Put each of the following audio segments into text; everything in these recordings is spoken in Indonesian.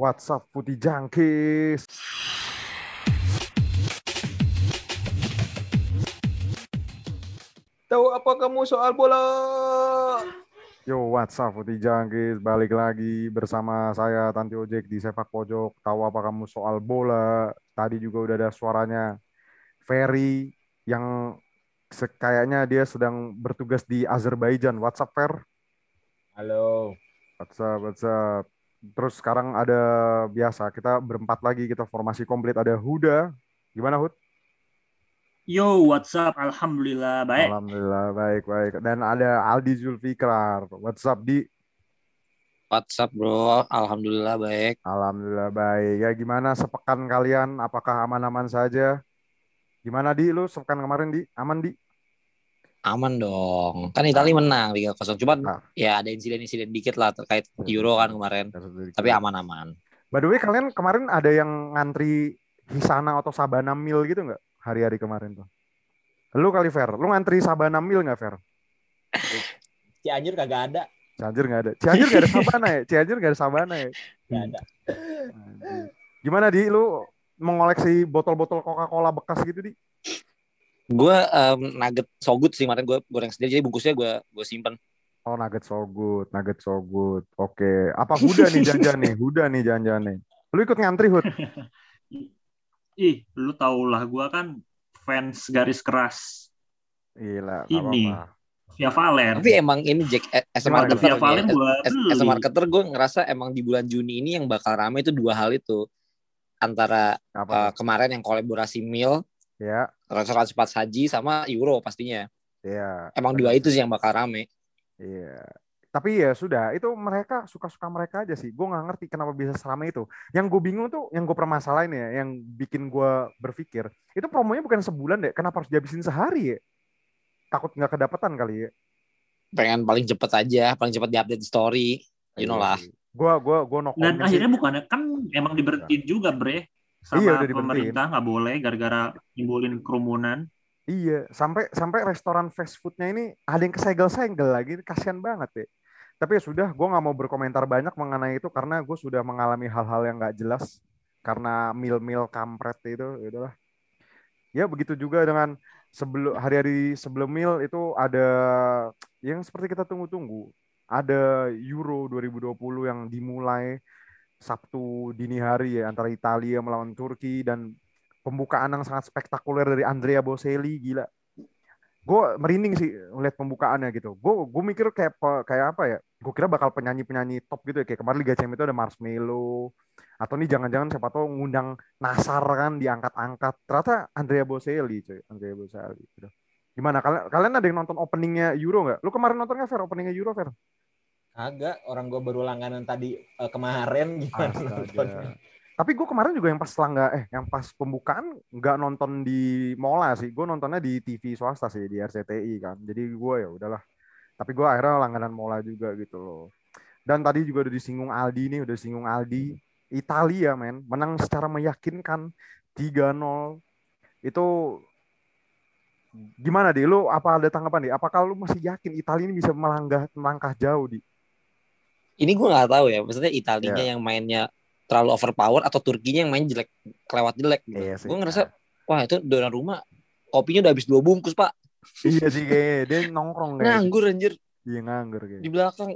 WhatsApp Putih Jangkis. Tahu apa kamu soal bola? Yo, WhatsApp Putih Jangkis balik lagi bersama saya Tanti Ojek di Sepak Pojok. Tahu apa kamu soal bola? Tadi juga udah ada suaranya Ferry yang kayaknya dia sedang bertugas di Azerbaijan. WhatsApp Fer? Halo. WhatsApp, WhatsApp. Terus sekarang ada biasa kita berempat lagi kita formasi komplit ada Huda. Gimana Hud? Yo, WhatsApp? Alhamdulillah baik. Alhamdulillah baik baik. Dan ada Aldi Zulfikrar. WhatsApp di WhatsApp bro, alhamdulillah baik. Alhamdulillah baik. Ya gimana sepekan kalian? Apakah aman-aman saja? Gimana di lu sepekan kemarin di? Aman di? Aman dong. Kan Italia menang 3-0. Cuman Nah. ya ada insiden-insiden dikit lah terkait Euro kan kemarin. Tapi aman-aman. By the way kalian kemarin ada yang ngantri Hisana atau Sabana Mil gitu nggak hari-hari kemarin tuh? Lu kali Fer, lu ngantri Sabana Mil nggak Fer? Cianjur kagak ada. Cianjur nggak ada. Cianjur nggak ada Sabana ya? Cianjur nggak ada Sabana ya? Nggak ada. Gimana di lu mengoleksi botol-botol Coca-Cola bekas gitu di? Gue um, nugget so good sih kemarin gue goreng sendiri jadi bungkusnya gue gue simpen. Oh nugget so good, nugget so good. Oke, apa Huda nih janjian nih? Huda nih janjian nih. Lu ikut ngantri Hud? Ih, lu tau lah gue kan fans garis keras Gila, Ini. apa-apa. Via Valen. Tapi emang ini Jack eh, as a Gimana, marketer, Via Valen ya, gue as, as a marketer gue ngerasa emang di bulan Juni ini yang bakal rame itu dua hal itu antara Apa? uh, kemarin yang kolaborasi meal ya, restoran cepat saji sama Euro pastinya. ya. Emang dua itu sih yang bakal rame. Iya. Tapi ya sudah, itu mereka suka-suka mereka aja sih. Gue nggak ngerti kenapa bisa selama itu. Yang gue bingung tuh, yang gue permasalahin ya, yang bikin gue berpikir, itu promonya bukan sebulan deh. Kenapa harus dihabisin sehari ya? Takut nggak kedapatan kali ya. Pengen paling cepet aja, paling cepet diupdate story. You know lah. Gue gue gue no Dan sih. akhirnya bukannya kan emang diberhentiin juga bre sama Iya, udah pemerintah nggak boleh gara-gara nimbulin kerumunan. Iya, sampai sampai restoran fast foodnya ini ada yang kesegel-segel lagi, kasihan banget ya. Tapi ya sudah, gue nggak mau berkomentar banyak mengenai itu karena gue sudah mengalami hal-hal yang nggak jelas karena mil-mil kampret itu, ya udahlah. Ya begitu juga dengan sebelum hari-hari sebelum mil itu ada yang seperti kita tunggu-tunggu. Ada Euro 2020 yang dimulai Sabtu dini hari ya antara Italia melawan Turki dan pembukaan yang sangat spektakuler dari Andrea Bocelli gila. Gue merinding sih ngeliat pembukaannya gitu. Gue gue mikir kayak kayak apa ya? Gue kira bakal penyanyi-penyanyi top gitu ya kayak kemarin Liga Champions itu ada Marshmello atau nih jangan-jangan siapa tahu ngundang Nasar kan diangkat-angkat. Ternyata Andrea Bocelli cuy, Andrea Bocelli. Gitu. Gimana kalian kalian ada yang nonton openingnya Euro nggak? Lu kemarin nontonnya Fer openingnya Euro Fer? Kagak. Orang gue baru langganan tadi eh, kemarin gimana. Tapi gue kemarin juga yang pas langga eh yang pas pembukaan nggak nonton di Mola sih. Gue nontonnya di TV swasta sih di RCTI kan. Jadi gue ya udahlah. Tapi gue akhirnya langganan Mola juga gitu loh. Dan tadi juga udah disinggung Aldi nih, udah disinggung Aldi. Italia men menang secara meyakinkan 3-0. Itu gimana di lu apa ada tanggapan di? Apakah lu masih yakin Italia ini bisa melangkah melangkah jauh di? Ini gue nggak tahu ya. Maksudnya Italinya Iya. yang mainnya terlalu overpower atau Turkinya yang main jelek, kelewat jelek. Gitu. Iya gue ngerasa wah itu rumah kopinya udah habis dua bungkus pak. iya sih kayaknya dia nongkrong kayak Nganggur anjir Iya nganggur kayak. di belakang.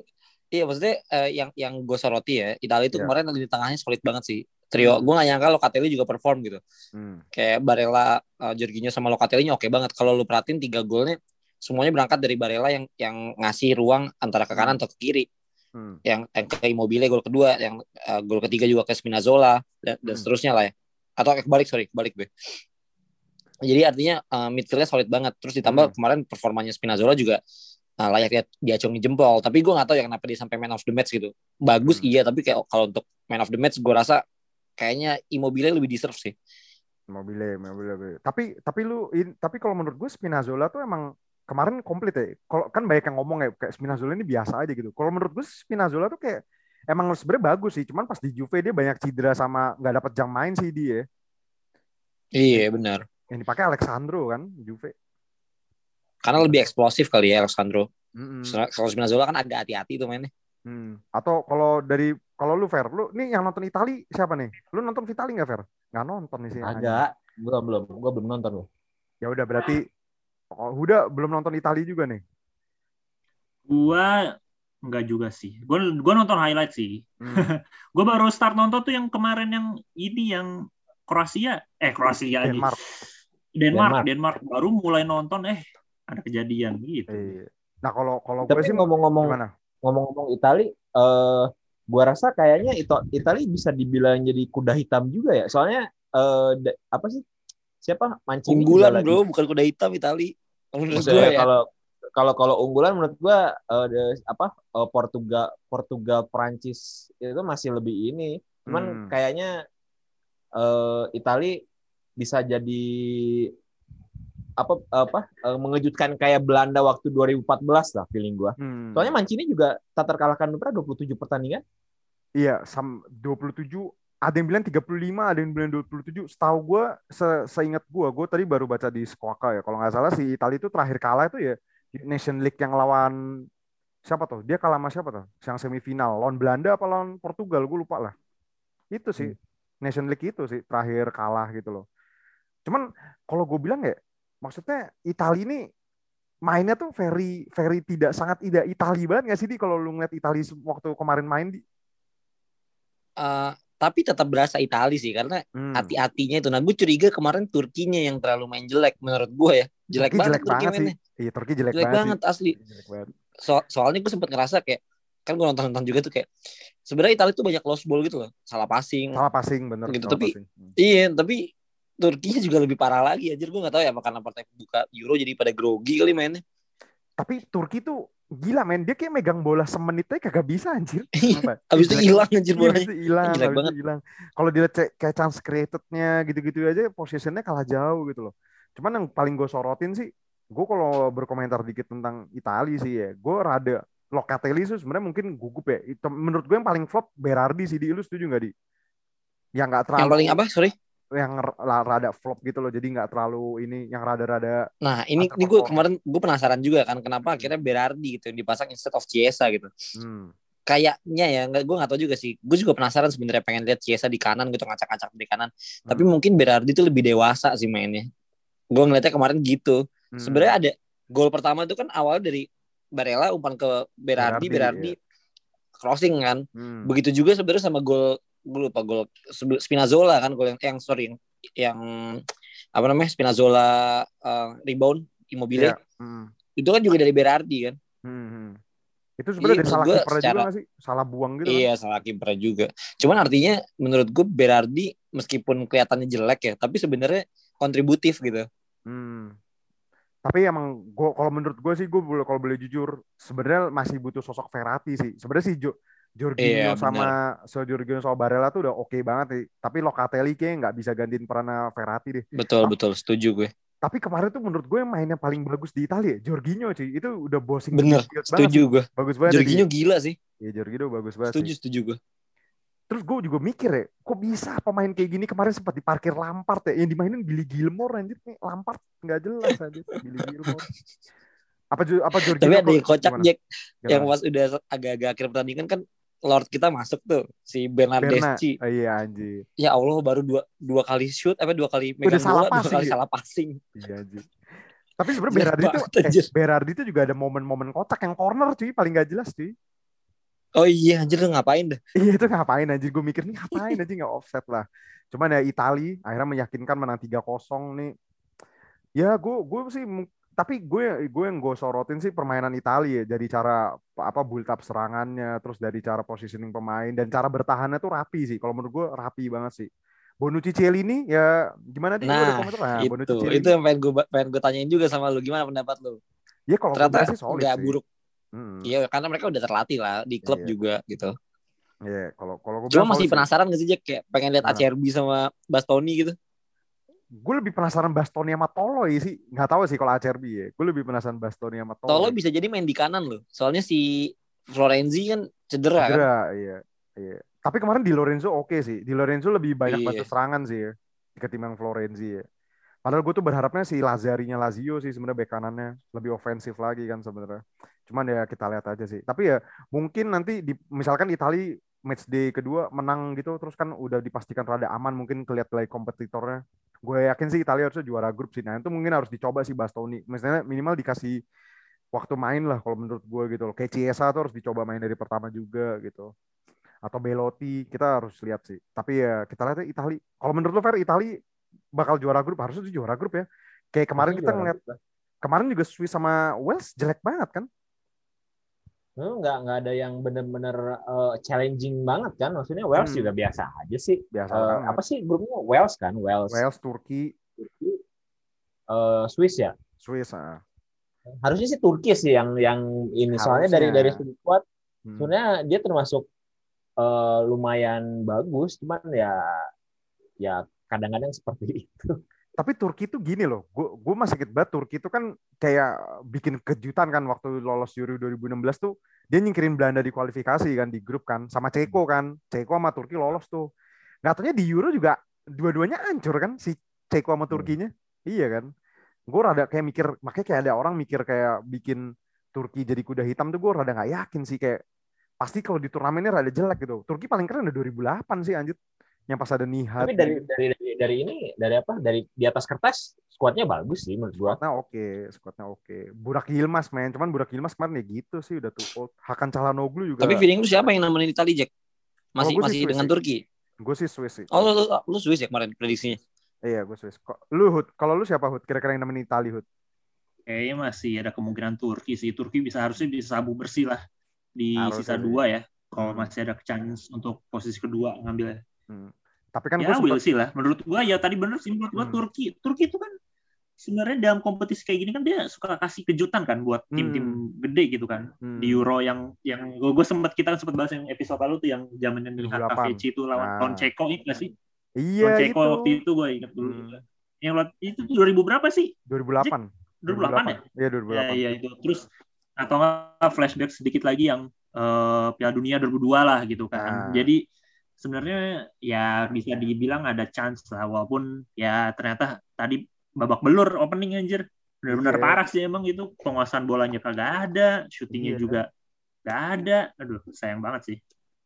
Iya maksudnya eh, yang yang gue soroti ya Italia itu Iya. kemarin di tengahnya solid banget sih. Trio gue gak nyangka Locatelli juga perform gitu. Hmm. Kayak Barella, uh, Jorginho sama Locatelli-nya oke banget. Kalau lu perhatiin tiga golnya semuanya berangkat dari Barella yang yang ngasih ruang antara ke kanan atau ke kiri. Hmm. Yang yang ke Immobile gol kedua, yang uh, gol ketiga juga ke Spinazzola dan, dan Hmm. seterusnya lah ya. Atau eh, balik sorry, balik be. Jadi artinya uh, midfieldnya solid banget. Terus ditambah Hmm. kemarin performanya Spinazzola juga uh, layak dia diacungi jempol. Tapi gue nggak tahu ya kenapa dia sampai man of the match gitu. Bagus Hmm. iya, tapi kayak kalau untuk man of the match gue rasa kayaknya Immobile lebih deserve sih. Mobile, mobile, mobile. Tapi tapi lu in- tapi kalau menurut gue Spinazzola tuh emang kemarin komplit ya. Kalau kan banyak yang ngomong ya kayak Spinazzola ini biasa aja gitu. Kalau menurut gue Spinazzola tuh kayak emang sebenarnya bagus sih. Cuman pas di Juve dia banyak cedera sama nggak dapat jam main sih dia. Iya benar. Yang dipakai Alexandro kan Juve. Karena lebih eksplosif kali ya Alexandro. Mm-mm. Kalau Spinazzola kan agak hati-hati tuh mainnya. Hmm. Atau kalau dari Kalau lu Fer, lu nih yang nonton Itali siapa nih? Lu nonton Vitali nggak Fer? Nggak nonton nih sih. Agak. Belum, belum. Gue belum nonton loh. Ya udah berarti oh, Huda belum nonton Itali juga nih. Gua enggak juga sih. Gua gua nonton highlight sih. Hmm. Gua baru start nonton tuh yang kemarin yang ini yang Kroasia, eh Kroasia aja. Denmark. Denmark, Denmark. Denmark baru mulai nonton eh ada kejadian gitu. Iya. Nah kalau kalau gue Tapi sih ngomong-ngomong ngomong-ngomong Itali, eh gua rasa kayaknya itu Itali bisa dibilang jadi kuda hitam juga ya. Soalnya eh da- apa sih? Siapa? Mancini juga Unggulan bro, bukan kuda hitam Itali. Kalau menurut gue ya. kalau kalau kalau unggulan menurut gua eh, de- apa eh, Portugal Portugal Prancis itu masih lebih ini. Cuman Hmm. kayaknya eh Itali bisa jadi apa apa eh, mengejutkan kayak Belanda waktu 2014 lah feeling gua. Hmm. Soalnya Mancini juga tak terkalahkan berapa 27 pertandingan. Iya, sam 27 ada yang bilang 35, ada yang bilang 27. Setahu gue, se seingat gue, gue tadi baru baca di Squawka ya. Kalau nggak salah si Italia itu terakhir kalah itu ya di Nation League yang lawan siapa tuh? Dia kalah sama siapa tuh? Yang semifinal lawan Belanda apa lawan Portugal? Gue lupa lah. Itu sih Nation League itu sih terakhir kalah gitu loh. Cuman kalau gue bilang ya, maksudnya Italia ini mainnya tuh very very tidak sangat tidak Itali banget nggak sih di kalau lu ngeliat Italia waktu kemarin main di Eh, tapi tetap berasa Itali sih karena Hmm. hati-hatinya itu. Nah gue curiga kemarin Turkinya yang terlalu main jelek menurut gue ya. Jelek Turki banget jelek Turki banget sih. mainnya. Iya, Turki jelek, Jelek banget, banget asli. Jelek banget. So- soalnya gue sempat ngerasa kayak kan gue nonton-nonton juga tuh kayak sebenarnya Italia tuh banyak lost ball gitu loh, salah passing. Salah passing bener. Gitu, salah tapi- passing. Hmm. Iya, tapi Turkinya juga lebih parah lagi anjir gue gak tahu ya apa karena partai buka Euro jadi pada grogi kali mainnya. Tapi Turki tuh gila men, dia kayak megang bola semenit aja kagak bisa anjir. Iya, Sumpah. Abis itu hilang anjir Iya, bolanya. habis itu hilang, hilang. Kalau dilihat cek kayak chance created-nya gitu-gitu aja, positionnya kalah jauh gitu loh. Cuman yang paling gue sorotin sih, gue kalau berkomentar dikit tentang Italia sih ya, gue rada Locatelli tuh sebenarnya mungkin gugup ya. Itu, menurut gue yang paling flop Berardi sih di lu setuju nggak di? Yang nggak terlalu Yang paling apa? Sorry. Yang rada flop gitu loh, jadi nggak terlalu ini, yang rada-rada Nah ini ini gue kemarin gue penasaran juga kan kenapa akhirnya Berardi gitu yang dipasang instead of Chiesa gitu. hmm, Kayaknya ya nggak gue nggak tahu juga sih. Gue juga penasaran sebenarnya pengen lihat Chiesa di kanan gitu ngacak-ngacak di kanan. Tapi Hmm. mungkin Berardi itu lebih dewasa sih mainnya. Gue ngeliatnya kemarin gitu. hmm. Sebenarnya ada gol pertama itu kan awal dari Barella umpan ke Berardi, Berardi, Berardi crossing kan. Hmm. Begitu juga sebenarnya sama gol gue lupa gol Spinazzola kan gol yang yang sorry yang, yang apa namanya Spinazzola eh, rebound Immobile Iya. Hmm. itu kan juga dari Berardi kan. Hmm, hmm. Itu sebenarnya Iya, dari salah kiper juga sih? Salah buang gitu kan? Iya salah kiper juga. Cuman artinya menurut gue Berardi meskipun kelihatannya jelek ya, tapi sebenarnya kontributif gitu. Hmm. Tapi emang gua kalau menurut gue sih gue kalau boleh jujur sebenarnya masih butuh sosok Verratti sih. Sebenarnya sih Jo Jorginho Iya, sama so Jorginho sama Barella tuh udah oke banget sih. Tapi Locatelli kayaknya nggak bisa gantiin peran Verratti deh. Betul Ah. betul setuju gue. Tapi kemarin tuh menurut gue yang mainnya paling bagus di Italia Jorginho cuy. Itu udah bossing Bener, banget Setuju sih. gue. Bagus banget Jorginho dia. gila sih. Iya Jorginho bagus banget Setuju sih. setuju gue. Terus gue juga mikir ya, kok bisa pemain kayak gini kemarin sempat diparkir Lampard ya, yang dimainin Billy Gilmore anjir nih Lampard nggak jelas anjir Billy Gilmore. Apa apa Jorginho? Tapi ada yang kocak? Jack yang pas udah agak-agak akhir pertandingan kan Lord kita masuk tuh si Berna. Bernardeschi. Oh, iya anjir. Ya Allah baru dua dua kali shoot apa dua kali Udah megang salah bola dua passing kali ya? salah passing. Iya anjir. Tapi sebenarnya Berardi tuh banget, eh. Berardi tuh juga ada momen-momen kocak yang corner cuy, paling gak jelas cuy. Oh iya anjir lu ngapain dah? Iya itu ngapain anjir gue mikir nih ngapain anjir nggak offset lah. Cuman ya Itali akhirnya meyakinkan menang 3-0 nih. Ya gue gue sih tapi gue gue yang gue sorotin sih permainan Italia ya dari cara apa build up serangannya terus dari cara positioning pemain dan cara bertahannya tuh rapi sih kalau menurut gue rapi banget sih Bonucci Cielini ya gimana dia Nah, komentar? Nah, Bonucci itu Cielini. itu yang pengen gue pengen gue tanyain juga sama lu gimana pendapat lu? ya kalau Ternyata sih solid nggak sih. buruk. Hmm, Iya karena mereka udah terlatih lah di klub Iya. juga gitu. Iya, kalau kalau gue Cuma masih penasaran gak sih Jack kayak pengen lihat Gimana? Acerbi sama Bastoni gitu. Gue lebih penasaran Bastoni sama Toloi sih nggak tahu sih kalau Acerbi ya gue lebih penasaran Bastoni sama Toloi Tolo bisa jadi main di kanan loh. Soalnya si Florenzi kan cedera, kan. Cedera, iya. Iya. Tapi kemarin di Lorenzo oke sih. Di Lorenzo lebih banyak Iya. bantu serangan sih ya. Ketimbang Florenzi ya. Padahal gue tuh berharapnya si Lazarinya Lazio sih sebenarnya bek kanannya lebih ofensif lagi kan sebenarnya. Cuman ya kita lihat aja sih. Tapi ya mungkin nanti di misalkan Itali match day kedua menang gitu terus kan udah dipastikan rada aman mungkin kelihat lagi kompetitornya gue yakin sih Italia harusnya juara grup sih. Nah itu mungkin harus dicoba sih Bastoni. Misalnya minimal dikasih waktu main lah kalau menurut gue gitu loh. Kayak Chiesa tuh harus dicoba main dari pertama juga gitu. Atau Belotti kita harus lihat sih. Tapi ya kita lihat Italia kalau menurut lo Fer Italia bakal juara grup? Harusnya juara grup ya. Kayak kemarin kita ngeliat kemarin juga Swiss sama Wales jelek banget kan nggak nggak ada yang benar-benar uh, challenging banget kan? Maksudnya Wales Hmm. juga biasa aja sih. Biasa Eh, banget. apa sih grupnya? Wales kan? Wales, Wales Turki. Turki, eh, Swiss ya? Swiss ah. harusnya sih Turki sih yang yang ini. Soalnya Harusnya. dari dari segi kuat Hmm. sebenarnya dia termasuk eh, lumayan bagus. Cuman ya ya kadang-kadang seperti itu tapi Turki tuh gini loh, gue masih inget banget Turki itu kan kayak bikin kejutan kan waktu lolos Euro 2016 tuh. Dia nyingkirin Belanda di kualifikasi kan di grup kan sama Ceko kan, Ceko sama Turki lolos tuh. Nggak taunya di Euro juga dua-duanya hancur kan si Ceko sama Turkinya, iya kan? Gue rada kayak mikir, makanya kayak ada orang mikir kayak bikin Turki jadi kuda hitam tuh gue rada nggak yakin sih kayak pasti kalau di turnamennya rada jelek gitu. Turki paling keren udah 2008 sih anjir yang pas ada Nihat. tapi dari dari dari, dari ini dari apa dari di atas kertas skuadnya bagus sih menurut gua Squadnya oke, squadnya oke. Burak Yilmaz men, cuman Burak Yilmaz kemarin ya gitu sih udah too old. Hakan Calhanoglu juga. Tapi feeling lu siapa yang nemenin Italia Jack? Masih masih Swiss dengan sih. Turki. gue sih Swiss sih. Oh lu, lu, lu Swiss ya kemarin prediksinya. Iya gue Swiss. Kok lu Hud, kalau lu siapa Hud? Kira-kira yang nemenin Itali Hud? Kayaknya masih ada kemungkinan Turki sih. Turki bisa harusnya bisa sabu bersih lah di Harusnya sisa sih. dua ya. Kalau masih ada chance untuk posisi kedua ngambilnya. Hmm. Tapi kan gue ya will sempet, sih lah. Menurut gua ya tadi bener sih menurut gua Hmm. Turki. Turki itu kan sebenarnya dalam kompetisi kayak gini kan dia suka kasih kejutan kan buat tim-tim gede gitu kan. hmm, Di Euro yang yang gue gue sempat kita sempat bahas yang episode lalu tuh yang zamannya 2008. Kaveci itu lawan Nah. Ceko ingat nggak sih? Iya lawan itu. Waktu itu gue ingat dulu. Hmm. Yang itu tuh 2000 berapa sih? 2008. 2008 ya? Iya Ya, 2008. iya itu. Terus atau nggak flashback sedikit lagi yang eh, Piala Dunia 2002 lah gitu Nah. kan. Jadi sebenarnya ya bisa dibilang ada chance lah walaupun ya ternyata tadi babak belur opening anjir. Benar-benar Iya. parah sih emang gitu. Penguasaan bolanya kagak ada, syutingnya Iya. juga nggak ada. Aduh, sayang banget sih.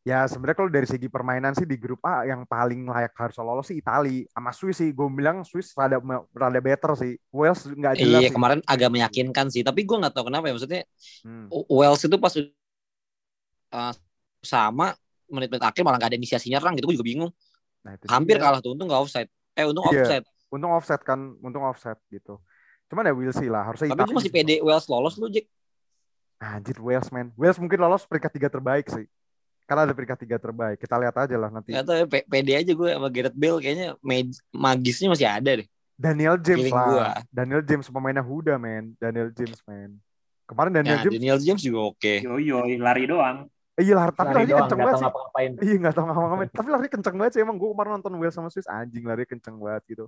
Ya sebenarnya kalau dari segi permainan sih di grup A yang paling layak harus lolos sih Itali sama Swiss sih. Gue bilang Swiss rada rada better sih. Wales nggak jelas Iya sih. kemarin agak meyakinkan sih. Tapi gue nggak tahu kenapa ya maksudnya Hmm. Wales itu pas uh, sama menit-menit akhir malah nggak ada inisiasi nyerang gitu. Gue juga bingung. Nah, itu Hampir dia. kalah tuh untung nggak offside. Eh untung Iya. offside. Untung offset kan, untung offset gitu. Cuman ya will sih lah, harusnya Tapi gue masih pede Wales lolos lu Jack. Anjir Wales man. Wales mungkin lolos peringkat tiga terbaik sih. Karena ada peringkat tiga terbaik. Kita lihat aja lah nanti. Gak tau ya, pede aja gue sama Gareth Bale kayaknya mag- magisnya masih ada deh. Daniel James Feeling lah. gua. Daniel James pemainnya Huda man. Daniel James man. Kemarin Daniel Ya, James, Daniel James juga oke. Yo yo lari doang. Iya lah, tapi Lari lari doang, kenceng banget sih. Iya nggak tahu ngapa-ngapain. Tapi lari kenceng banget sih emang. Gue kemarin nonton Wales sama Swiss anjing lari kenceng banget gitu.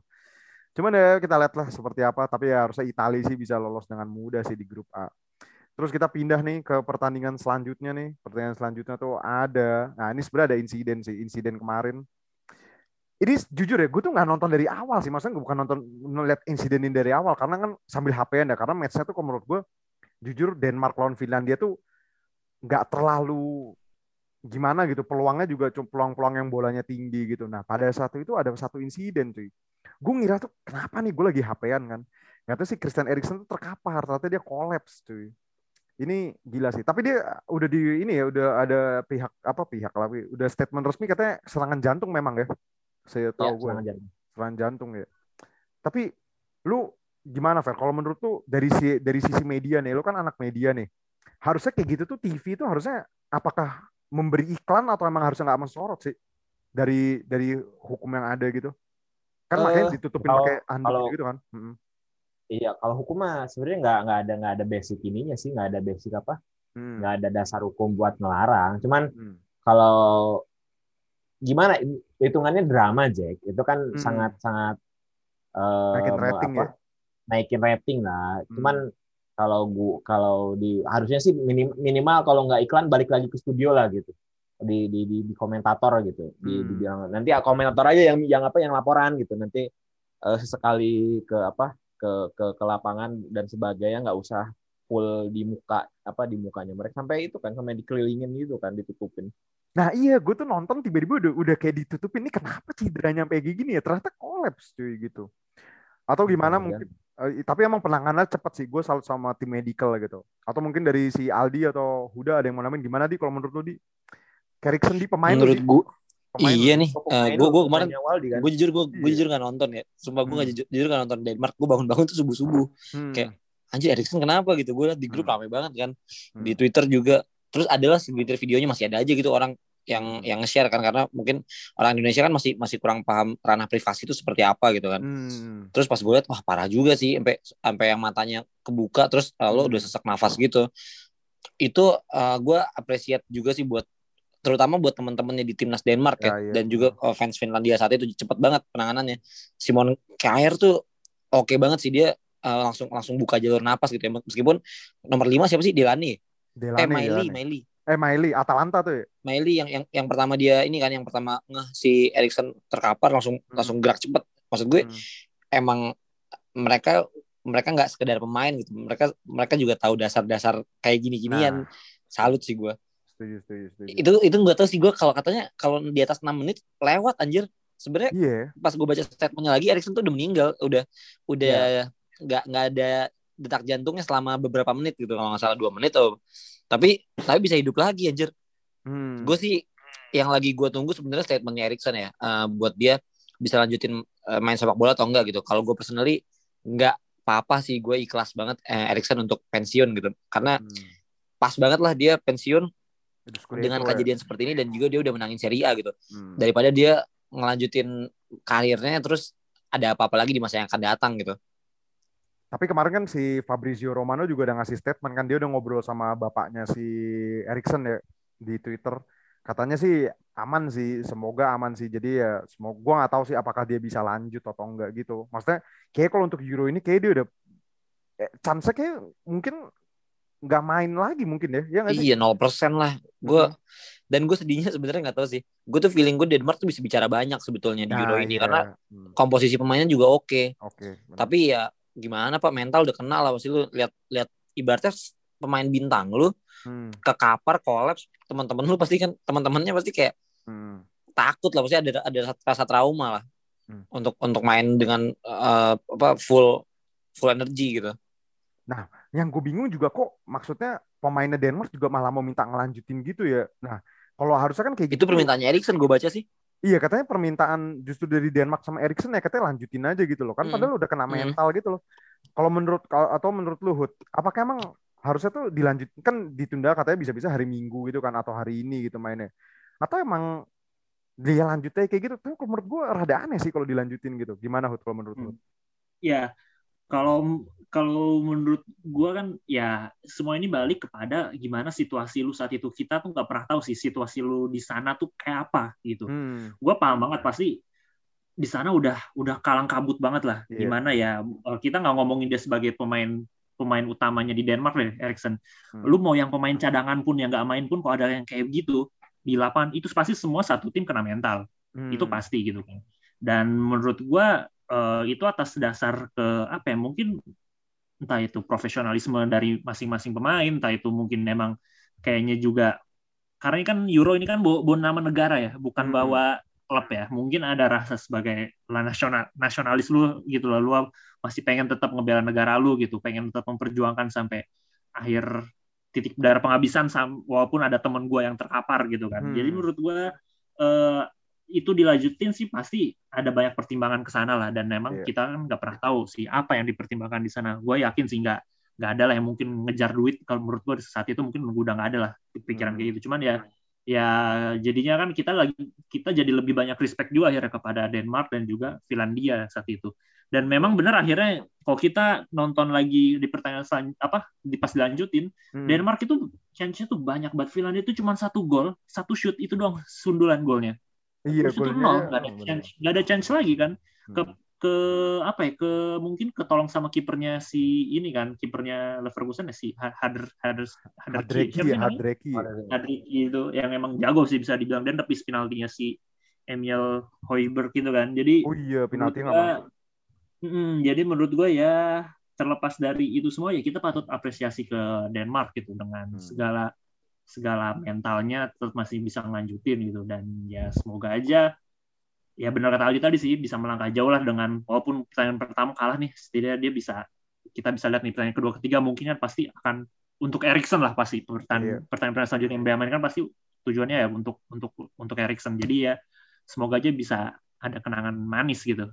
Cuman ya kita lihat lah seperti apa. Tapi ya harusnya Italia sih bisa lolos dengan mudah sih di grup A. Terus kita pindah nih ke pertandingan selanjutnya nih. Pertandingan selanjutnya tuh ada. Nah ini sebenarnya ada insiden sih. Insiden kemarin. Ini jujur ya, gue tuh nggak nonton dari awal sih. Maksudnya gue bukan nonton ngeliat insiden ini dari awal. Karena kan sambil HP-an ya. Karena match-nya tuh kalau menurut gue, jujur Denmark lawan Finlandia tuh nggak terlalu gimana gitu. Peluangnya juga cuma peluang-peluang yang bolanya tinggi gitu. Nah pada saat itu ada satu insiden cuy. Gue ngira tuh kenapa nih gue lagi HP-an kan. Ternyata si Christian Eriksen tuh terkapar. Ternyata dia kolaps cuy ini gila sih. Tapi dia udah di ini ya, udah ada pihak apa pihak lah, udah statement resmi katanya serangan jantung memang ya. Saya ya, tahu gue serangan jantung. serangan jantung ya. Tapi lu gimana Fer? Kalau menurut lu dari si dari sisi media nih, lu kan anak media nih. Harusnya kayak gitu tuh TV itu harusnya apakah memberi iklan atau emang harusnya nggak mensorot sih dari dari hukum yang ada gitu? Kan Eh, makanya ditutupin kalau- pakai handuk kalau- gitu kan. Mm-mm. Iya, kalau hukum mah sebenarnya nggak nggak ada nggak ada basic ininya sih, nggak ada basic apa, Hmm. nggak ada dasar hukum buat ngelarang. Cuman Hmm. kalau gimana hitungannya drama Jack, itu kan Hmm. sangat sangat eh, Naikin rating apa, ya. naikin rating lah. Hmm. Cuman kalau gua kalau di harusnya sih minim- minimal kalau nggak iklan balik lagi ke studio lah gitu. Di di di, di komentator gitu. Di, Hmm. dibilang nanti ya komentator aja yang yang apa yang laporan gitu. Nanti eh, sesekali ke apa ke ke ke lapangan dan sebagainya nggak usah full di muka apa di mukanya mereka sampai itu kan sampai dikelilingin gitu kan ditutupin Nah iya, gue tuh nonton tiba-tiba udah, udah kayak ditutupin. Ini kenapa cederanya sampai kayak gini ya? Ternyata kolaps cuy gitu. Atau gimana Betul, mungkin. eh, tapi emang penanganan cepet sih. Gue salut sama tim medical gitu. Atau mungkin dari si Aldi atau Huda ada yang mau namain. Gimana di kalau menurut lu di? Carrickson di pemain lu, Menurut Di? gue, Pemain lu. iya nih. Oh, Eh, pemain gue kemarin kan? gue jujur gue gue Iya. jujur nggak nonton ya. Sumpah gue nggak Hmm. jujur, jujur nggak nonton Denmark. Gue bangun-bangun tuh subuh subuh. Hmm. kayak, Anjir Erikson kenapa gitu? Gue liat di grup Hmm. rame banget kan. Hmm. Di Twitter juga. Terus adalah segelintir videonya masih ada aja gitu orang yang yang nge-share kan karena mungkin orang Indonesia kan masih masih kurang paham ranah privasi itu seperti apa gitu kan. Hmm. Terus pas gue liat wah parah juga sih sampai sampai yang matanya kebuka terus uh, lo udah sesak nafas gitu. Itu uh, gue appreciate juga sih buat terutama buat teman-temannya di timnas Denmark ya, Ya, iya, dan juga uh, fans Finlandia saat itu cepet banget penanganannya. Simon Kjaer tuh oke banget sih dia uh, langsung langsung buka jalur napas gitu ya meskipun nomor 5 siapa sih Delani Delane, eh Miley Delane. Miley Eh Miley, Atalanta tuh ya. Miley yang yang yang pertama dia ini kan yang pertama ngeh si Erikson terkapar langsung Hmm. langsung gerak cepet maksud gue Hmm. emang mereka mereka nggak sekedar pemain gitu mereka mereka juga tahu dasar-dasar kayak gini-ginian Nah. salut sih gue Setuju, setuju, setuju. itu itu gue tahu sih gue kalau katanya kalau di atas 6 menit lewat anjir sebenarnya Iya. pas gue baca statementnya lagi Erikson tuh udah meninggal udah udah nggak nggak ada detak jantungnya selama beberapa menit gitu kalau nggak salah dua menit oh tapi tapi bisa hidup lagi anjir Hmm. gue sih yang lagi gue tunggu sebenarnya statementnya Erikson ya eh, buat dia bisa lanjutin eh, main sepak bola atau enggak gitu kalau gue personally nggak apa-apa sih gue ikhlas banget eh, Erikson untuk pensiun gitu karena Hmm. pas banget lah dia pensiun dengan ya. kejadian seperti ini dan juga dia udah menangin Serie A gitu Hmm. daripada dia ngelanjutin karirnya terus ada apa-apa lagi di masa yang akan datang gitu Tapi kemarin kan si Fabrizio Romano juga udah ngasih statement kan dia udah ngobrol sama bapaknya si Erikson ya di Twitter. Katanya sih aman sih, semoga aman sih. Jadi ya semoga gua nggak tahu sih apakah dia bisa lanjut atau enggak gitu. Maksudnya kayak kalau untuk Euro ini kayak dia udah eh, chance kayak mungkin nggak main lagi mungkin ya. Ya iya 0% lah gue Mhm. dan gue sedihnya sebenarnya nggak tahu sih gue tuh feeling gue Denmark tuh bisa bicara banyak sebetulnya di Euro Nah, ini iya. karena Hmm, komposisi pemainnya juga oke Oke. benar. tapi ya gimana pak mental udah kenal lah pasti lu lihat lihat ibaratnya pemain bintang lu Hmm, ke kapar kolaps teman-teman lu pasti kan teman-temannya pasti kayak hmm. takut lah pasti ada ada rasa trauma lah Hmm. untuk untuk main dengan eh, apa full full energi gitu Yang gue bingung juga kok maksudnya pemainnya Denmark juga malah mau minta ngelanjutin gitu ya. Nah, kalau harusnya kan kayak itu gitu. permintaannya Erikson gue baca sih Iya katanya permintaan justru dari Denmark sama Erikson ya katanya lanjutin aja gitu loh. Kan Hmm. padahal udah kena Hmm. mental gitu loh. Kalau menurut kalau- atau menurut Luhut, apakah emang harusnya tuh dilanjutin kan ditunda katanya bisa-bisa hari Minggu gitu kan atau hari ini gitu mainnya. Atau emang dia lanjutnya kayak gitu. Tapi kalau menurut gue rada aneh sih kalau dilanjutin gitu. Gimana Hut kalau menurut lu? Hmm. Kalau kalau menurut gua kan ya semua ini balik kepada gimana situasi lu saat itu. Kita tuh nggak pernah tahu sih situasi lu di sana tuh kayak apa gitu. Hmm. Gua paham banget pasti di sana udah udah kalang kabut banget lah. Iya. Gimana ya eh, kita nggak ngomongin dia sebagai pemain pemain utamanya di Denmark deh, Erikson. Hmm. Lu mau yang pemain cadangan pun yang nggak main pun kalau ada yang kayak gitu di lapangan itu pasti semua satu tim kena mental Hmm. itu pasti gitu kan dan menurut gua eh, itu atas dasar ke apa ya mungkin entah itu profesionalisme dari masing-masing pemain entah itu mungkin memang kayaknya juga karena ini kan Euro ini kan bawa, bawa nama negara ya bukan Hmm. bawa klub ya mungkin ada rasa sebagai lah nasional nasionalis lu gitu loh lu masih pengen tetap ngebela negara lu gitu pengen tetap memperjuangkan sampai akhir titik darah penghabisan walaupun ada temen gue yang terkapar gitu kan Hmm. jadi menurut gue eh, itu dilanjutin sih pasti ada banyak pertimbangan ke sana lah. Dan memang Iya. kita kan nggak pernah tahu sih apa yang dipertimbangkan di sana. Gue yakin sih nggak nggak ada lah yang mungkin ngejar duit. Kalau menurut gue saat itu mungkin udah nggak ada lah pikiran Hmm. kayak gitu. Cuman ya ya jadinya kan kita lagi kita jadi lebih banyak respect juga akhirnya kepada Denmark dan juga Finlandia saat itu. Dan memang benar akhirnya kalau kita nonton lagi di pertanyaan selan- apa di pas dilanjutin Hmm. Denmark itu chance-nya tuh banyak banget. Finlandia itu cuma satu gol satu shoot itu doang sundulan golnya Iya, itu nol nggak ada chance nggak ada chance lagi kan ke Hmm. ke apa ya ke mungkin ketolong sama kipernya si ini kan kipernya Leverkusen ya si Hader Hader Hader Hadreki ya, Hadreki. Hadriki itu yang emang jago sih bisa dibilang dan tapi penaltinya si Emil Hoiberg gitu kan jadi Oh iya, penalti nggak gua- masuk. Mm, jadi menurut gue ya terlepas dari itu semua ya kita patut apresiasi ke Denmark gitu dengan Hmm. segala segala mentalnya tetap masih bisa ngelanjutin gitu dan ya semoga aja ya benar kata Aldi tadi sih bisa melangkah jauh lah dengan walaupun pertandingan pertama kalah nih setidaknya dia bisa kita bisa lihat nih pertandingan kedua ketiga mungkin kan pasti akan untuk Erikson lah pasti pertandingan Iya. pertandingan selanjutnya yang Bayern kan pasti tujuannya ya untuk untuk untuk Erikson jadi ya semoga aja bisa ada kenangan manis gitu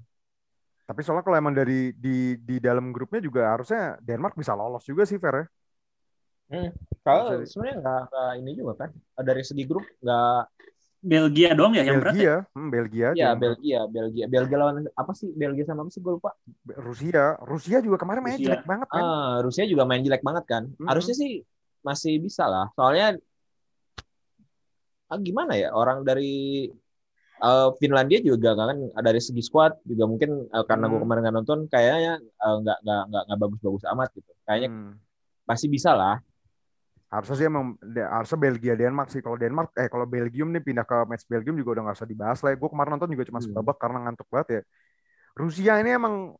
Tapi soalnya kalau emang dari di di dalam grupnya juga harusnya Denmark bisa lolos juga sih Fer ya. Kalau Bisa- sebenarnya nggak ini juga kan dari segi grup nggak Belgia doang ya yang berat ya? Belgia, hmm, Belgia, ya. Belgia Belgia Belgia lawan apa sih Belgia sama apa sih gue lupa Rusia, Rusia juga kemarin Rusia. jelek banget kan. ah Rusia juga main jelek banget kan Hmm. harusnya sih masih bisa lah soalnya ah, gimana ya orang dari eh, Finlandia juga kan dari segi squad juga mungkin eh, karena gue Hmm. kemarin nggak nonton kayaknya eh, nggak nggak nggak nggak bagus-bagus amat gitu kayaknya Hmm. pasti bisa lah Harusnya sih emang harusnya Belgia Denmark sih. Kalau Denmark eh kalau Belgium nih pindah ke match Belgium juga udah nggak usah dibahas lah. Gue kemarin nonton juga cuma Hmm. sebabak karena ngantuk banget ya. Rusia ini emang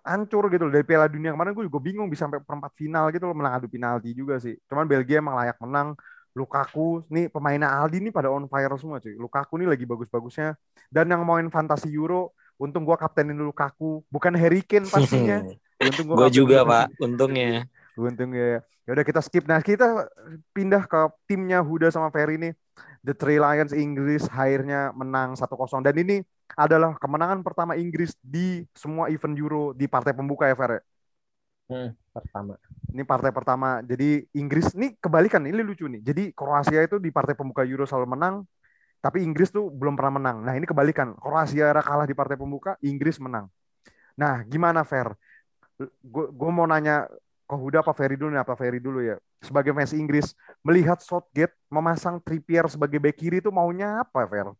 hancur gitu loh dari Piala Dunia kemarin gue juga bingung bisa sampai perempat final gitu loh menang adu penalti juga sih. Cuman Belgia emang layak menang. Lukaku nih pemainnya Aldi nih pada on fire semua cuy. Lukaku nih lagi bagus-bagusnya dan yang main fantasi Euro untung gua kaptenin Lukaku bukan Harry Kane pastinya. Untung Gue juga pak, untungnya. Untung ya. Ya udah kita skip. Nah, kita pindah ke timnya Huda sama Ferry nih. The Three Lions Inggris akhirnya menang 1-0 dan ini adalah kemenangan pertama Inggris di semua event Euro di partai pembuka ya Fer. ya? pertama Ini partai pertama. Jadi Inggris ini kebalikan, ini lucu nih. Jadi Kroasia itu di partai pembuka Euro selalu menang, tapi Inggris tuh belum pernah menang. Nah, ini kebalikan. Kroasia kalah di partai pembuka, Inggris menang. Nah, gimana Fer? Gue mau nanya ke Huda apa Ferry dulu nih, apa Ferry dulu ya. Sebagai fans Inggris, melihat Southgate memasang Trippier sebagai bek kiri itu maunya apa, Fer?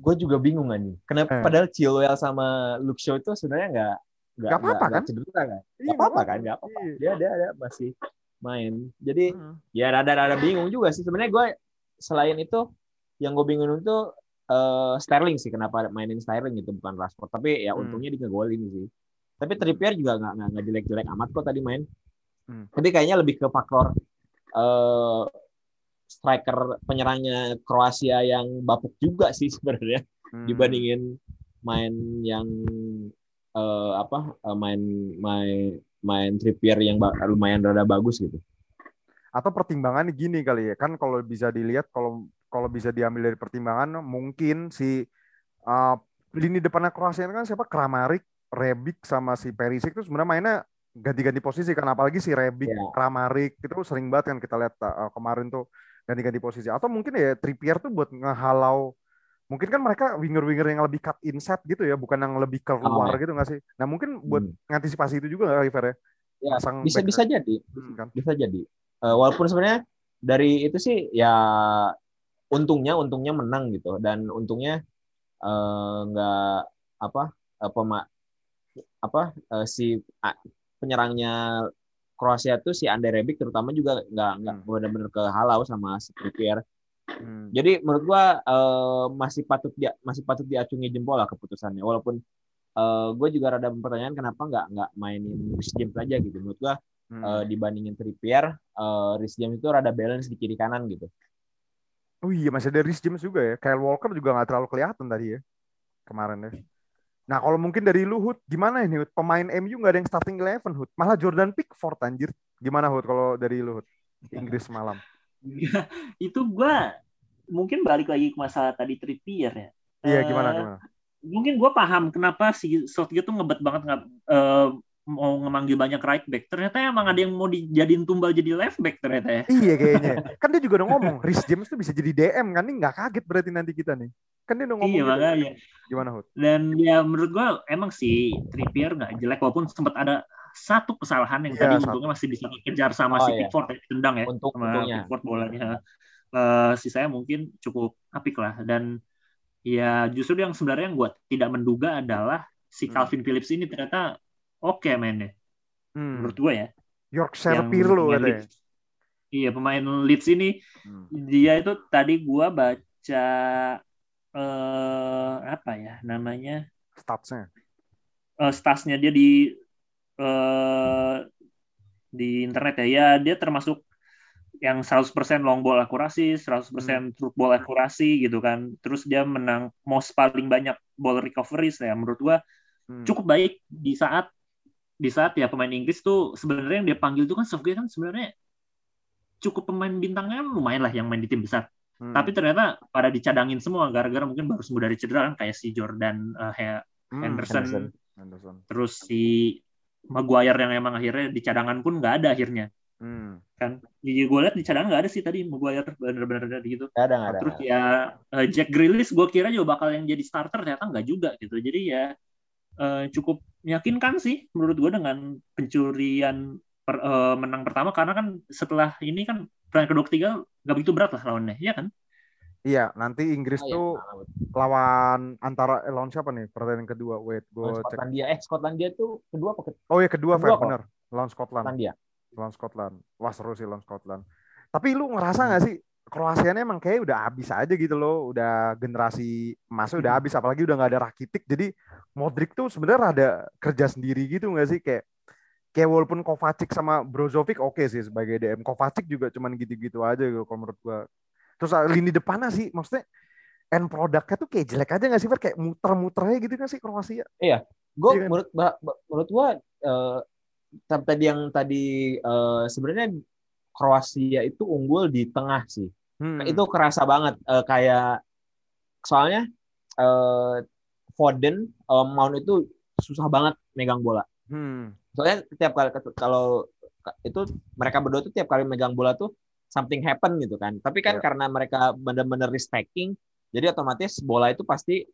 gue juga bingung nih kenapa Eh. padahal Chilwell sama Luke Shaw itu sebenarnya nggak nggak apa-apa, kan? cedera kan Iya, apa-apa kan nggak apa-apa Iya. dia dia dia masih main jadi Hmm. ya rada-rada bingung juga sih sebenarnya gue selain itu yang gue bingung itu eh, Sterling sih kenapa mainin Sterling gitu bukan Rashford tapi ya Hmm. untungnya dia ngegolin sih tapi Trippier juga nggak nggak jelek-jelek amat kok tadi main Hmm. tapi kayaknya lebih ke faktor eh, striker penyerangnya Kroasia yang bapuk juga sih sebenarnya Hmm. dibandingin main yang eh, apa eh, main main main Trippier yang ba- lumayan rada bagus gitu. atau pertimbangannya gini kali ya kan kalau bisa dilihat kalau kalau bisa diambil dari pertimbangan mungkin si uh, lini depannya Kroasia kan siapa Kramaric, Rebic sama si Perisic itu sebenarnya mainnya ganti-ganti posisi kan apalagi si Rebic, Iya. Kramaric itu sering banget kan kita lihat uh, kemarin tuh ganti-ganti posisi atau mungkin ya Trippier tuh buat ngehalau mungkin kan mereka winger-winger yang lebih cut inside gitu ya bukan yang lebih keluar Oh. gitu nggak sih nah mungkin buat Hmm. ngantisipasi itu juga nggak Iver ya Ya, Pasang bisa back- bisa jadi, Hmm, kan bisa jadi. Eh, walaupun sebenarnya dari itu sih ya untungnya untungnya menang gitu dan untungnya eh, nggak apa eh, pema, apa eh, si penyerangnya Kroasia tuh si Ande Rebic terutama juga nggak nggak Hmm. benar-benar kehalau sama si Trippier. Hmm. Jadi menurut gua eh, masih patut dia masih patut diacungi jempol lah keputusannya. Walaupun eh, gue juga rada mempertanyakan kenapa nggak nggak mainin Rhys James aja gitu. Menurut gua Hmm. eh, dibandingin Trippier, eh Rhys James itu rada balance di kiri kanan gitu. Oh iya masih ada Rhys James juga ya. Kyle Walker juga nggak terlalu kelihatan tadi ya kemarin ya. Nah kalau mungkin dari lu Hud, gimana ini Hud? Pemain MU nggak ada yang starting eleven Hud. Malah Jordan Pickford anjir. Gimana Hud kalau dari lu Hud? Inggris semalam. itu gua mungkin balik lagi ke masalah tadi Trippier ya. Iya Eh, gimana gimana? Mungkin gua paham kenapa si Southgate tuh ngebet banget nggak eh, mau ngemanggil banyak right back. Ternyata emang ada yang mau dijadiin tumbal jadi left back ternyata ya. Iya kayaknya. Kan dia juga udah ngomong, Rhys James tuh bisa jadi DM kan? Ini nggak kaget berarti nanti kita nih. Kan dia udah ngomong Iya gitu. makanya. Gimana Hud? Dan ya menurut gua emang sih Trippier nggak jelek walaupun sempat ada satu kesalahan yang Iya, tadi satu. untungnya masih bisa dikejar sama Oh, si iya. Pickford ya, tendang ya Untuk sama untungnya. Pickford bolanya. Eh sisanya mungkin cukup apik lah dan ya justru yang sebenarnya yang gue tidak menduga adalah si Hmm. Calvin Phillips ini ternyata oke mainnya Hmm. menurut gue ya. Yorkshire Yang Pirlo katanya. Leeds. Iya pemain Leeds ini Hmm. dia itu tadi gua baca eh apa ya namanya Statsnya. eh statsnya dia di eh di internet ya ya dia termasuk yang 100% long ball akurasi, 100% Hmm. through ball akurasi gitu kan. Terus dia menang most paling banyak ball recoveries ya menurut gua Hmm. cukup baik di saat di saat ya pemain Inggris tuh sebenarnya yang dia panggil tuh kan Southgate kan sebenarnya cukup pemain bintangnya lumayan lah yang main di tim besar. Hmm. Tapi ternyata pada dicadangin semua gara-gara mungkin baru sembuh dari cedera kan kayak si Jordan uh, He- Hmm, Henderson, Henderson. Henderson. terus si Maguire yang emang akhirnya di cadangan pun nggak ada akhirnya Hmm. kan. Jadi gue lihat di cadangan nggak ada sih tadi Maguire bener-bener ada gitu. Nggak ada, nggak ada. Terus ya eh, Jack Grealish gue kira juga bakal yang jadi starter ternyata nggak juga gitu. Jadi ya eh, cukup meyakinkan sih menurut gue dengan pencurian per- eh, menang pertama karena kan setelah ini kan pertandingan kedua ketiga nggak begitu berat lah lawannya, ya kan? Iya, nanti Inggris Oh, iya. tuh lawan antara eh, lawan siapa nih pertandingan kedua? Wait, gue cek. Skotlandia. Eh, Skotlandia tuh kedua apa ke- Oh ya kedua, Kedua kok. bener. Lawan Scotland. Skotlandia? Lawan Scotland. Wah seru sih lawan Scotland. Tapi lu ngerasa nggak sih Kroasia emang kayak udah habis aja gitu loh. Udah generasi emasnya udah Hmm. habis. Apalagi udah nggak ada Rakitic. Jadi Modric tuh sebenarnya ada kerja sendiri gitu nggak sih? Kayak kayak walaupun Kovacic sama Brozovic oke sih sebagai DM. Kovacic juga cuman gitu-gitu aja gitu kalau menurut gua. Terus ah, lini depannya sih maksudnya end produknya tuh kayak jelek aja nggak sih Fer? Kayak muter-muternya gitu nggak sih Kroasia? Gue Iya kan? menurut ba- ba- menurut gua tam- tadi yang tadi eh, sebenarnya Kroasia itu unggul di tengah sih. Hmm. Itu kerasa banget eh, kayak soalnya eh, Foden eh, Mount itu susah banget megang bola. Hmm. Soalnya setiap kali kalau itu mereka berdua tuh tiap kali megang bola tuh something happen gitu kan. Tapi kan Iya. karena mereka benar-benar respecting, jadi otomatis bola itu pasti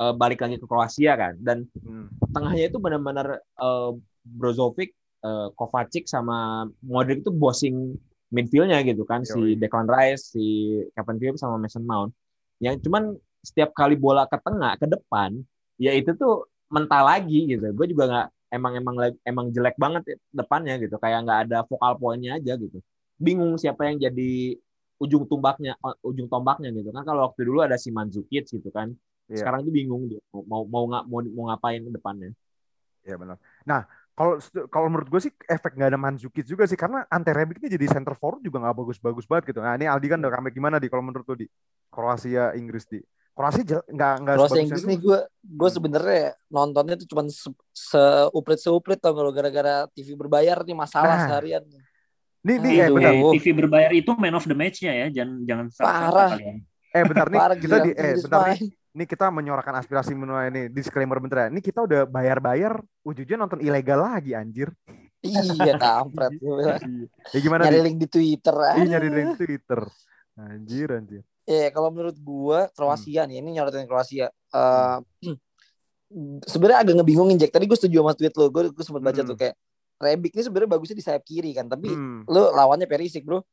eh, balik lagi ke Kroasia kan. Dan Hmm. tengahnya itu benar-benar eh, Brozovic, eh, Kovacic sama Modric itu bossing midfieldnya gitu kan si Yoi. Declan Rice, si Kevin Phillips sama Mason Mount. Yang cuman setiap kali bola ke tengah ke depan, ya itu tuh mental lagi gitu. Gue juga nggak emang emang emang jelek banget depannya gitu, kayak nggak ada vokal poinnya aja gitu. Bingung siapa yang jadi ujung tombaknya, ujung tombaknya gitu kan. Kalau waktu dulu ada si Mandzukic gitu kan. Iya. Sekarang tuh bingung dia mau mau mau, mau, mau ngapain ke depannya. Iya benar. Nah, kalau kalau menurut gue sih efek nggak ada Mandzukic juga sih karena Ante Rebic ini jadi center forward juga nggak bagus-bagus banget gitu. Nah ini Aldi kan udah comeback gimana di kalau menurut lu di Kroasia Inggris di Kroasia jel- nggak nggak Kroasia Inggris nih gue gue Hmm. sebenarnya nontonnya tuh cuman se- seuprit seuprit tau kalau gara-gara TV berbayar nih masalah Nah. seharian. Nih nih eh. Eh, TV berbayar itu man of the match-nya ya, jangan jangan salah Parah. kalian. Eh bentar nih Parah kita di eh bentar nih, nih kita menyuarakan aspirasi menua ini disclaimer bentar ya. Ini kita udah bayar-bayar ujungnya nonton ilegal lagi anjir. Iya kampret. Gua bilang. Ya gimana Nyari nih? link di Twitter. Ih, nyari aduh. dari Twitter. Anjir anjir. Eh kalau menurut gua Kroasia Hmm. nih, ini nyorotin Kroasia. Eh sebenarnya agak ngebingungin Jack. Tadi gue setuju sama tweet lo. Gue gue sempat baca Hmm. tuh kayak Rebic ini sebenarnya bagusnya di sayap kiri kan, tapi Hmm. lu lawannya Perisic, Bro.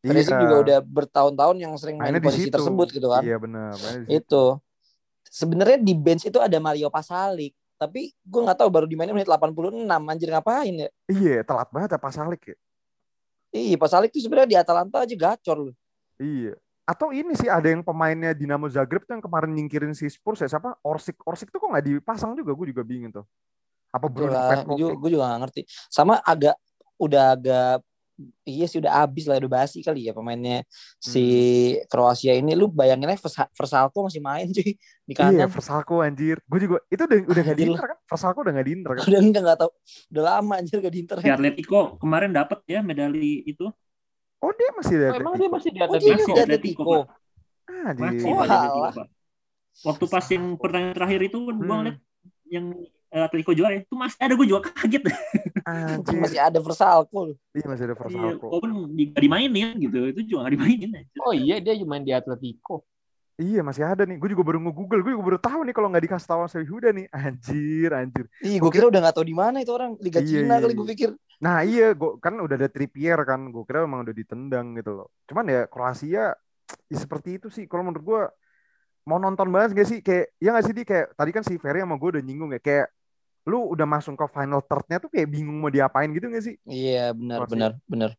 Perisic Iya. juga udah bertahun-tahun yang sering main di posisi situ. tersebut gitu kan. Iya benar. di. Itu. Sebenarnya di bench itu ada Mario Pasalic, tapi gue nggak tahu baru dimainin menit 86 anjir ngapain ya? Iya, telat banget ya Pasalik ya. Iya, Pasalic tuh sebenarnya di Atalanta aja gacor loh. Iya. Atau ini sih ada yang pemainnya Dinamo Zagreb tuh yang kemarin nyingkirin si Spurs ya siapa? Orsik. Orsik tuh kok nggak dipasang juga? Gue juga bingung tuh. Apa Bruno? Gue juga gak ngerti. Sama agak udah agak iya sih udah habis lah udah basi kali ya pemainnya si Hmm. Kroasia ini lu bayangin aja Vers- Versalco masih main cuy di Iya, kanan Versalco anjir. Gue juga itu udah udah gak di Anjir Inter kan? Versalco udah gak di Inter kan? udah enggak nggak tahu udah lama anjir gak di Inter Di Atletico kemarin dapat ya medali itu. Oh dia masih ada. Oh, emang dia masih di oh atas dia Atletico, di Atletico, Atletico. Masih Oh, di. Atletico, Pak. Waktu pas yang pertandingan terakhir itu kan Hmm. ngeliat yang Atletico juara itu masih ada gue juga kaget. Anjir. masih ada Versalco. Iya masih ada Iya, Versalco. walaupun di, gak dimainin gitu, itu juga gak dimainin. aja. Oh iya dia main di Atletico. Iya masih ada nih. Gue juga baru nge-google. Gue juga baru tahu nih kalau nggak dikasih tahu sama Huda nih. Anjir, anjir. Ih, gue kira udah gak tahu di mana itu orang Liga Iya, Cina iya, kali iya. gue pikir. Nah iya, gua, kan udah ada Trippier kan. Gue kira emang udah ditendang gitu loh. Cuman ya Kroasia ya seperti itu sih. Kalau menurut gue mau nonton banget gak sih? Kayak ya gak sih di kayak tadi kan si Ferry sama gue udah nyinggung ya. Kayak lu udah masuk ke final third-nya tuh kayak bingung mau diapain gitu gak sih? Iya, benar, benar, benar.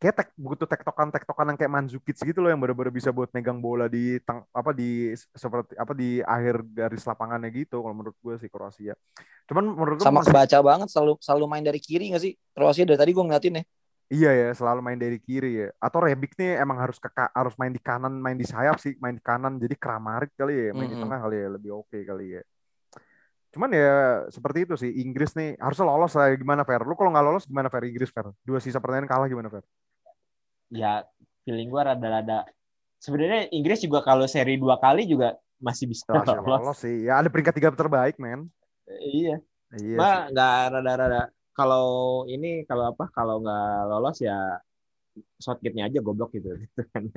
Kayak tek, butuh tektokan-tektokan yang kayak Mandzukic gitu loh yang bener-bener bisa buat megang bola di tang, apa di seperti apa di akhir garis lapangannya gitu kalau menurut gue sih Kroasia. Cuman menurut gue Sama masih- kebaca banget selalu selalu main dari kiri gak sih? Kroasia dari tadi gue ngeliatin ya. Iya ya, selalu main dari kiri ya. Atau Rebic nih emang harus ke harus main di kanan, main di sayap sih, main di kanan. Jadi Kramaric kali ya, main di Mm-mm. tengah kali ya, lebih oke kali ya. Cuman ya seperti itu sih, Inggris nih harusnya lolos lah gimana Fer? Lu kalau nggak lolos gimana Fer Inggris Fer? Dua sisa pertandingan kalah gimana Fer? Ya feeling gue rada-rada. Sebenarnya Inggris juga kalau seri dua kali juga masih bisa lolos. lolos sih. Ya ada peringkat tiga terbaik men. Iya. Iya Mbak nggak rada-rada. Kalau ini kalau apa? Kalau nggak lolos ya shotgate-nya aja goblok gitu. gitu kan.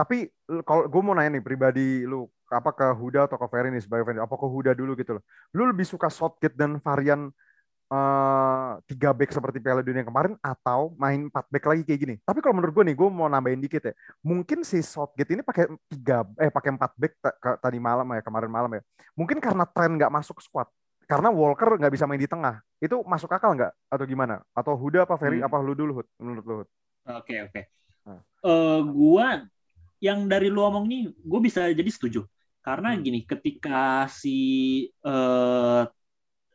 Tapi kalau gue mau nanya nih pribadi lu apa ke Huda atau ke Ferry nih sebagai fan apa ke Huda dulu gitu loh. Lu lebih suka shotgate dan varian eh, tiga back seperti Piala Dunia kemarin atau main empat back lagi kayak gini. Tapi kalau menurut gue nih, gue mau nambahin dikit ya. Mungkin si Southgate ini pakai tiga eh pakai empat back tadi malam ya kemarin malam ya. Mungkin karena tren nggak masuk squad. Karena Walker nggak bisa main di tengah. Itu masuk akal nggak atau gimana? Atau Huda apa Ferry Hmm. apa lu dulu Hud? Menurut lu Hud? Oke oke. Hmm. Eh, gua yang dari lu omong nih, gue bisa jadi setuju. Karena Hmm. gini, ketika si eh,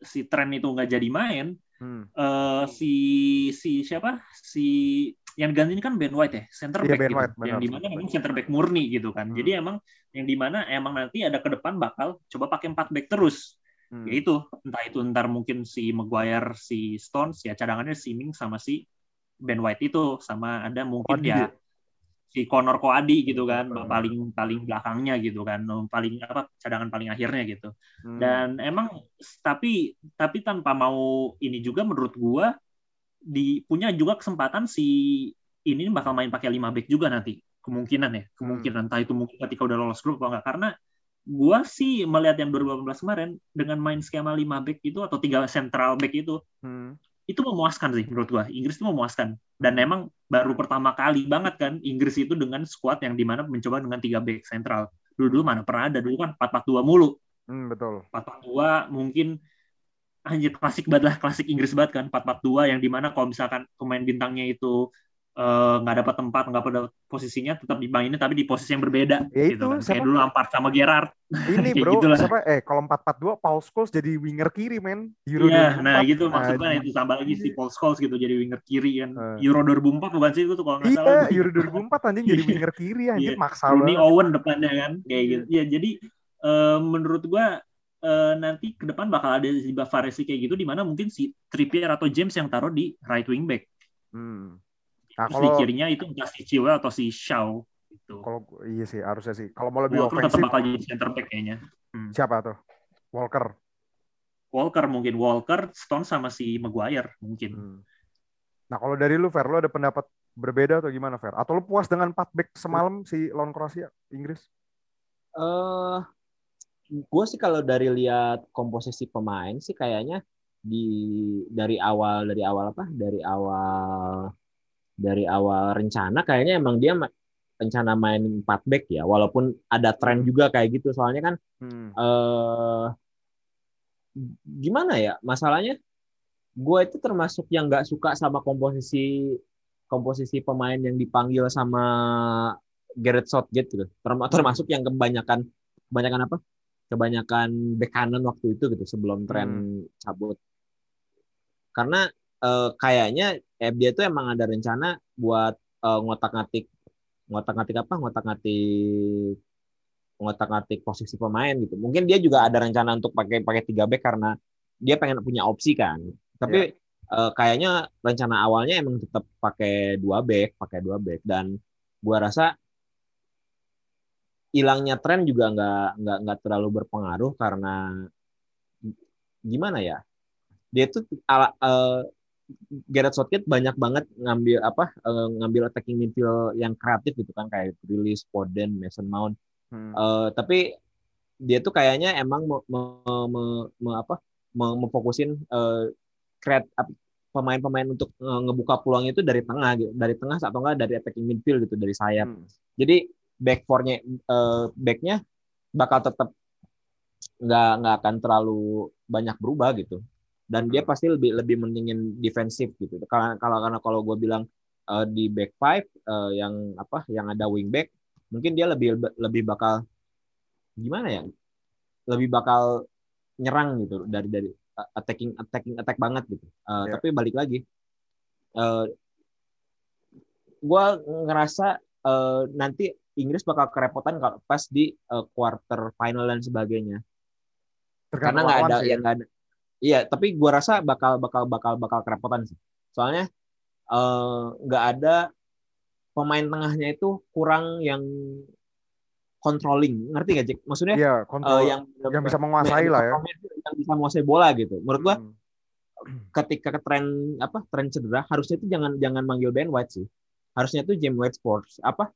si tren itu nggak jadi main, Hmm. eh, si si siapa? Si yang gantiin kan Ben White ya, center Iya, back Ben gitu. White, benar, yang di mana memang center back murni gitu kan. Hmm. Jadi emang yang di mana emang nanti ada ke depan bakal coba pakai empat back terus. Hmm. Ya itu, entah itu ntar mungkin si Maguire, si Stones ya cadangannya si Ming sama si Ben White itu sama ada mungkin Koadi ya dia. Si Connor Coady gitu kan Hmm. paling paling belakangnya gitu kan paling apa cadangan paling akhirnya gitu Hmm. dan emang tapi tapi tanpa mau ini juga menurut gua di punya juga kesempatan si ini bakal main pakai 5 back juga nanti kemungkinan ya kemungkinan entah itu mungkin ketika udah lolos grup atau enggak karena gua sih melihat yang 2018 kemarin dengan main skema 5 back itu atau tiga central back itu Hmm. Itu memuaskan sih menurut gua. Inggris itu memuaskan. Dan emang baru pertama kali banget kan Inggris itu dengan squad yang di mana mencoba dengan tiga back sentral. Dulu dulu mana pernah ada dulu kan 4-4-2 mulu. Hmm, betul. 4-4-2 mungkin anjir klasik banget lah klasik Inggris banget kan. 4-4-2 yang di mana kalau misalkan pemain bintangnya itu eh, nggak dapat tempat nggak pada posisinya tetap dimainin tapi di posisi yang berbeda Ya gitu itu, kan. kayak dulu Lampard sama Gerrard Ini bro, gitulah. siapa? Eh, kalau 4-4-2, Paul Scholes jadi winger kiri, men. Euro Iya, 2004. nah gitu maksudnya itu tambah lagi si Paul Scholes gitu jadi winger kiri kan. Eh. Euro 2004 bukan sih itu tuh kalau nggak Iya, salah. Euro 2004 anjing jadi Iya. winger kiri anjing Iya. maksa Rooney. Owen depannya kan kayak Iya. gitu. Ya jadi eh, menurut gua eh, nanti ke depan bakal ada si variasi kayak gitu di mana mungkin si Trippier atau James yang taruh di right wing back. Hmm. Nah, Terus di kalau kirinya itu entah si Chilwell atau si Shaw gitu. kalau iya sih harusnya sih. Kalau mau lebih Walker tetap ofensif bakal jadi center back kayaknya. siapa tuh? Walker. Walker mungkin Walker, Stone sama si Maguire mungkin. Hmm. Nah, kalau dari lu Fer, lu ada pendapat berbeda atau gimana Fer? Atau lu puas dengan 4 back semalam si lawan Kroasia Inggris? eh gue sih kalau dari lihat komposisi pemain sih kayaknya di dari awal dari awal apa dari awal dari awal rencana kayaknya emang dia rencana main 4 back ya walaupun ada tren juga kayak gitu. Soalnya kan Hmm. eh gimana ya masalahnya gue itu termasuk yang nggak suka sama komposisi komposisi pemain yang dipanggil sama Gareth Southgate gitu. Term- termasuk yang kebanyakan kebanyakan apa? Kebanyakan bek kanan waktu itu gitu sebelum tren cabut. Karena eh, kayaknya eh, dia tuh emang ada rencana buat eh, ngotak-ngatik ngotak-ngatik apa ngotak-ngatik ngotak-ngatik posisi pemain gitu. Mungkin dia juga ada rencana untuk pakai pakai tiga back karena dia pengen punya opsi kan. Tapi eh, kayaknya rencana awalnya emang tetap pakai dua back, pakai dua back dan gua rasa hilangnya tren juga nggak nggak nggak terlalu berpengaruh karena gimana ya? Dia tuh ala, eh, Gareth Southgate banyak banget ngambil apa eh, ngambil attacking midfield yang kreatif gitu kan kayak Grealish, Foden, Mason Mount Hmm. Eh, tapi dia tuh kayaknya emang me, me- me- me- apa me- memfokusin eh, create ap- pemain-pemain untuk eh, ngebuka peluang itu dari tengah gitu dari tengah atau enggak dari attacking midfield gitu dari sayap Hmm. jadi back four-nya eh, backnya bakal tetap nggak nggak akan terlalu banyak berubah gitu dan dia pasti lebih lebih mendingin defensif gitu kalau kalau karena kalau gue bilang eh, di back five eh, yang apa yang ada wing back mungkin dia lebih lebih bakal gimana ya lebih bakal nyerang gitu dari dari uh, attacking attacking attack banget gitu Uh, Iya. tapi balik lagi uh, gua ngerasa eh, nanti Inggris bakal kerepotan kalau pas di eh, quarter final dan sebagainya. Karena Tergantung nggak lawan ada sih. yang nggak ada. Iya, tapi gua rasa bakal bakal bakal bakal kerepotan sih. Soalnya eh, nggak ada pemain tengahnya itu kurang yang controlling. Ngerti gak, Jack? Maksudnya Iya, eh, kontrol yang yang bisa menguasai lah ya. Yang bisa menguasai bola gitu. Menurut gua Hmm. ketika ke tren apa tren cedera harusnya itu jangan jangan manggil Ben White sih. Harusnya itu James White Sports apa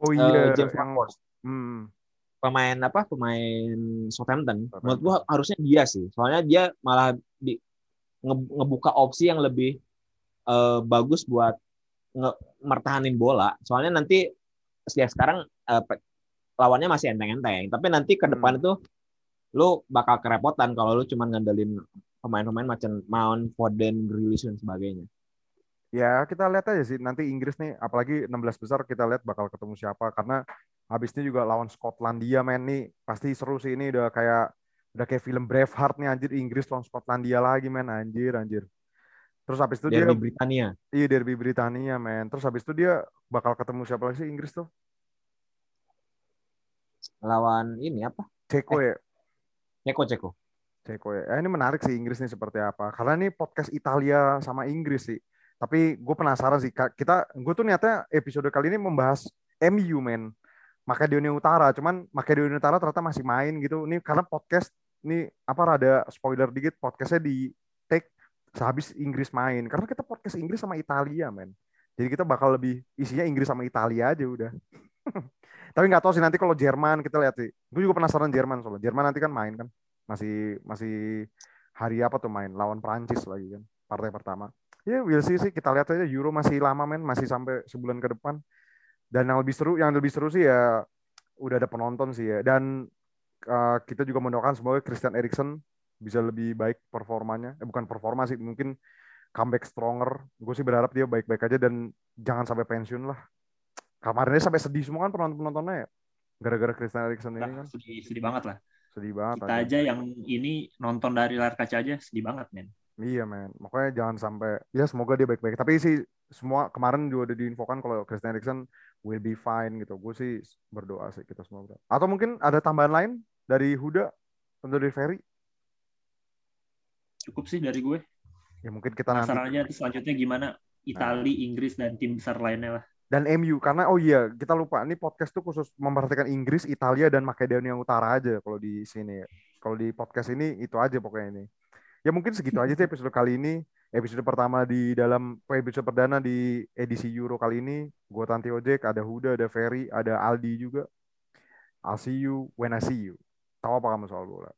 Oh iya, James yang White Sports hmm. Pemain apa pemain Southampton. Southampton. Menurut gua harusnya dia sih. Soalnya dia malah di nge- ngebuka opsi yang lebih eh, bagus buat nge- mertahanin bola. Soalnya nanti setiap sekarang eh, pe- lawannya masih enteng-enteng. Tapi nanti ke depan Hmm. itu lu bakal kerepotan kalau lu cuma ngandelin pemain-pemain macam Mount, Foden, Grealish dan sebagainya. Ya kita lihat aja sih nanti Inggris nih apalagi 16 besar kita lihat bakal ketemu siapa karena habis ini juga lawan Skotlandia men nih pasti seru sih ini udah kayak udah kayak film Braveheart nih anjir Inggris lawan Skotlandia lagi men anjir anjir. Terus habis itu dia Derby Britania. iya derby Britania men. Terus habis itu dia bakal ketemu siapa lagi sih Inggris tuh? lawan ini apa? Ceko ya. Ceko Ceko. Ceko ya. Eh, ini menarik sih Inggris nih seperti apa. Karena ini podcast Italia sama Inggris sih. Tapi gue penasaran sih. Kita, gue tuh niatnya episode kali ini membahas MU men. Makedonia Utara. Cuman Makedonia Utara ternyata masih main gitu. Ini karena podcast ini apa rada spoiler dikit podcastnya di take sehabis Inggris main. Karena kita podcast Inggris sama Italia men. Jadi kita bakal lebih isinya Inggris sama Italia aja udah. Tapi nggak tahu sih nanti kalau Jerman kita lihat sih. Gue juga penasaran Jerman soalnya. Jerman nanti kan main kan masih masih hari apa tuh main lawan Prancis lagi kan partai pertama ya we'll see sih kita lihat aja Euro masih lama men masih sampai sebulan ke depan dan yang lebih seru yang lebih seru sih ya udah ada penonton sih ya. Dan uh, kita juga mendoakan semoga Christian Eriksen bisa lebih baik performanya. Eh bukan performa sih mungkin comeback stronger. Gue sih berharap dia baik-baik aja dan jangan sampai pensiun lah. Kemarinnya sampai sedih semua kan penonton penontonnya ya gara-gara Christian Eriksen ini kan. sedih, sedih banget lah. sedih banget Kita aja yang ini nonton dari layar kaca aja sedih banget, men. Iya men, makanya jangan sampai ya semoga dia baik-baik. Tapi sih semua kemarin juga udah diinfokan kalau Christian Eriksen will be fine gitu. Gue sih berdoa sih kita semua. berdoa. Atau mungkin ada tambahan lain dari Huda atau dari Ferry? Cukup sih dari gue. Ya mungkin kita nanti Penasaran aja tuh selanjutnya gimana Itali, Inggris, dan tim besar lainnya lah. dan MU karena oh iya kita lupa ini podcast tuh khusus memperhatikan Inggris, Italia dan Makedonia Utara aja kalau di sini. Kalau di podcast ini itu aja pokoknya ini. Ya mungkin segitu aja sih episode kali ini. Episode pertama di dalam episode perdana di edisi Euro kali ini. Gue Tanti Ojek, ada Huda, ada Ferry, ada Aldi juga. I'll see you when I see you. Tahu apa kamu soal bola?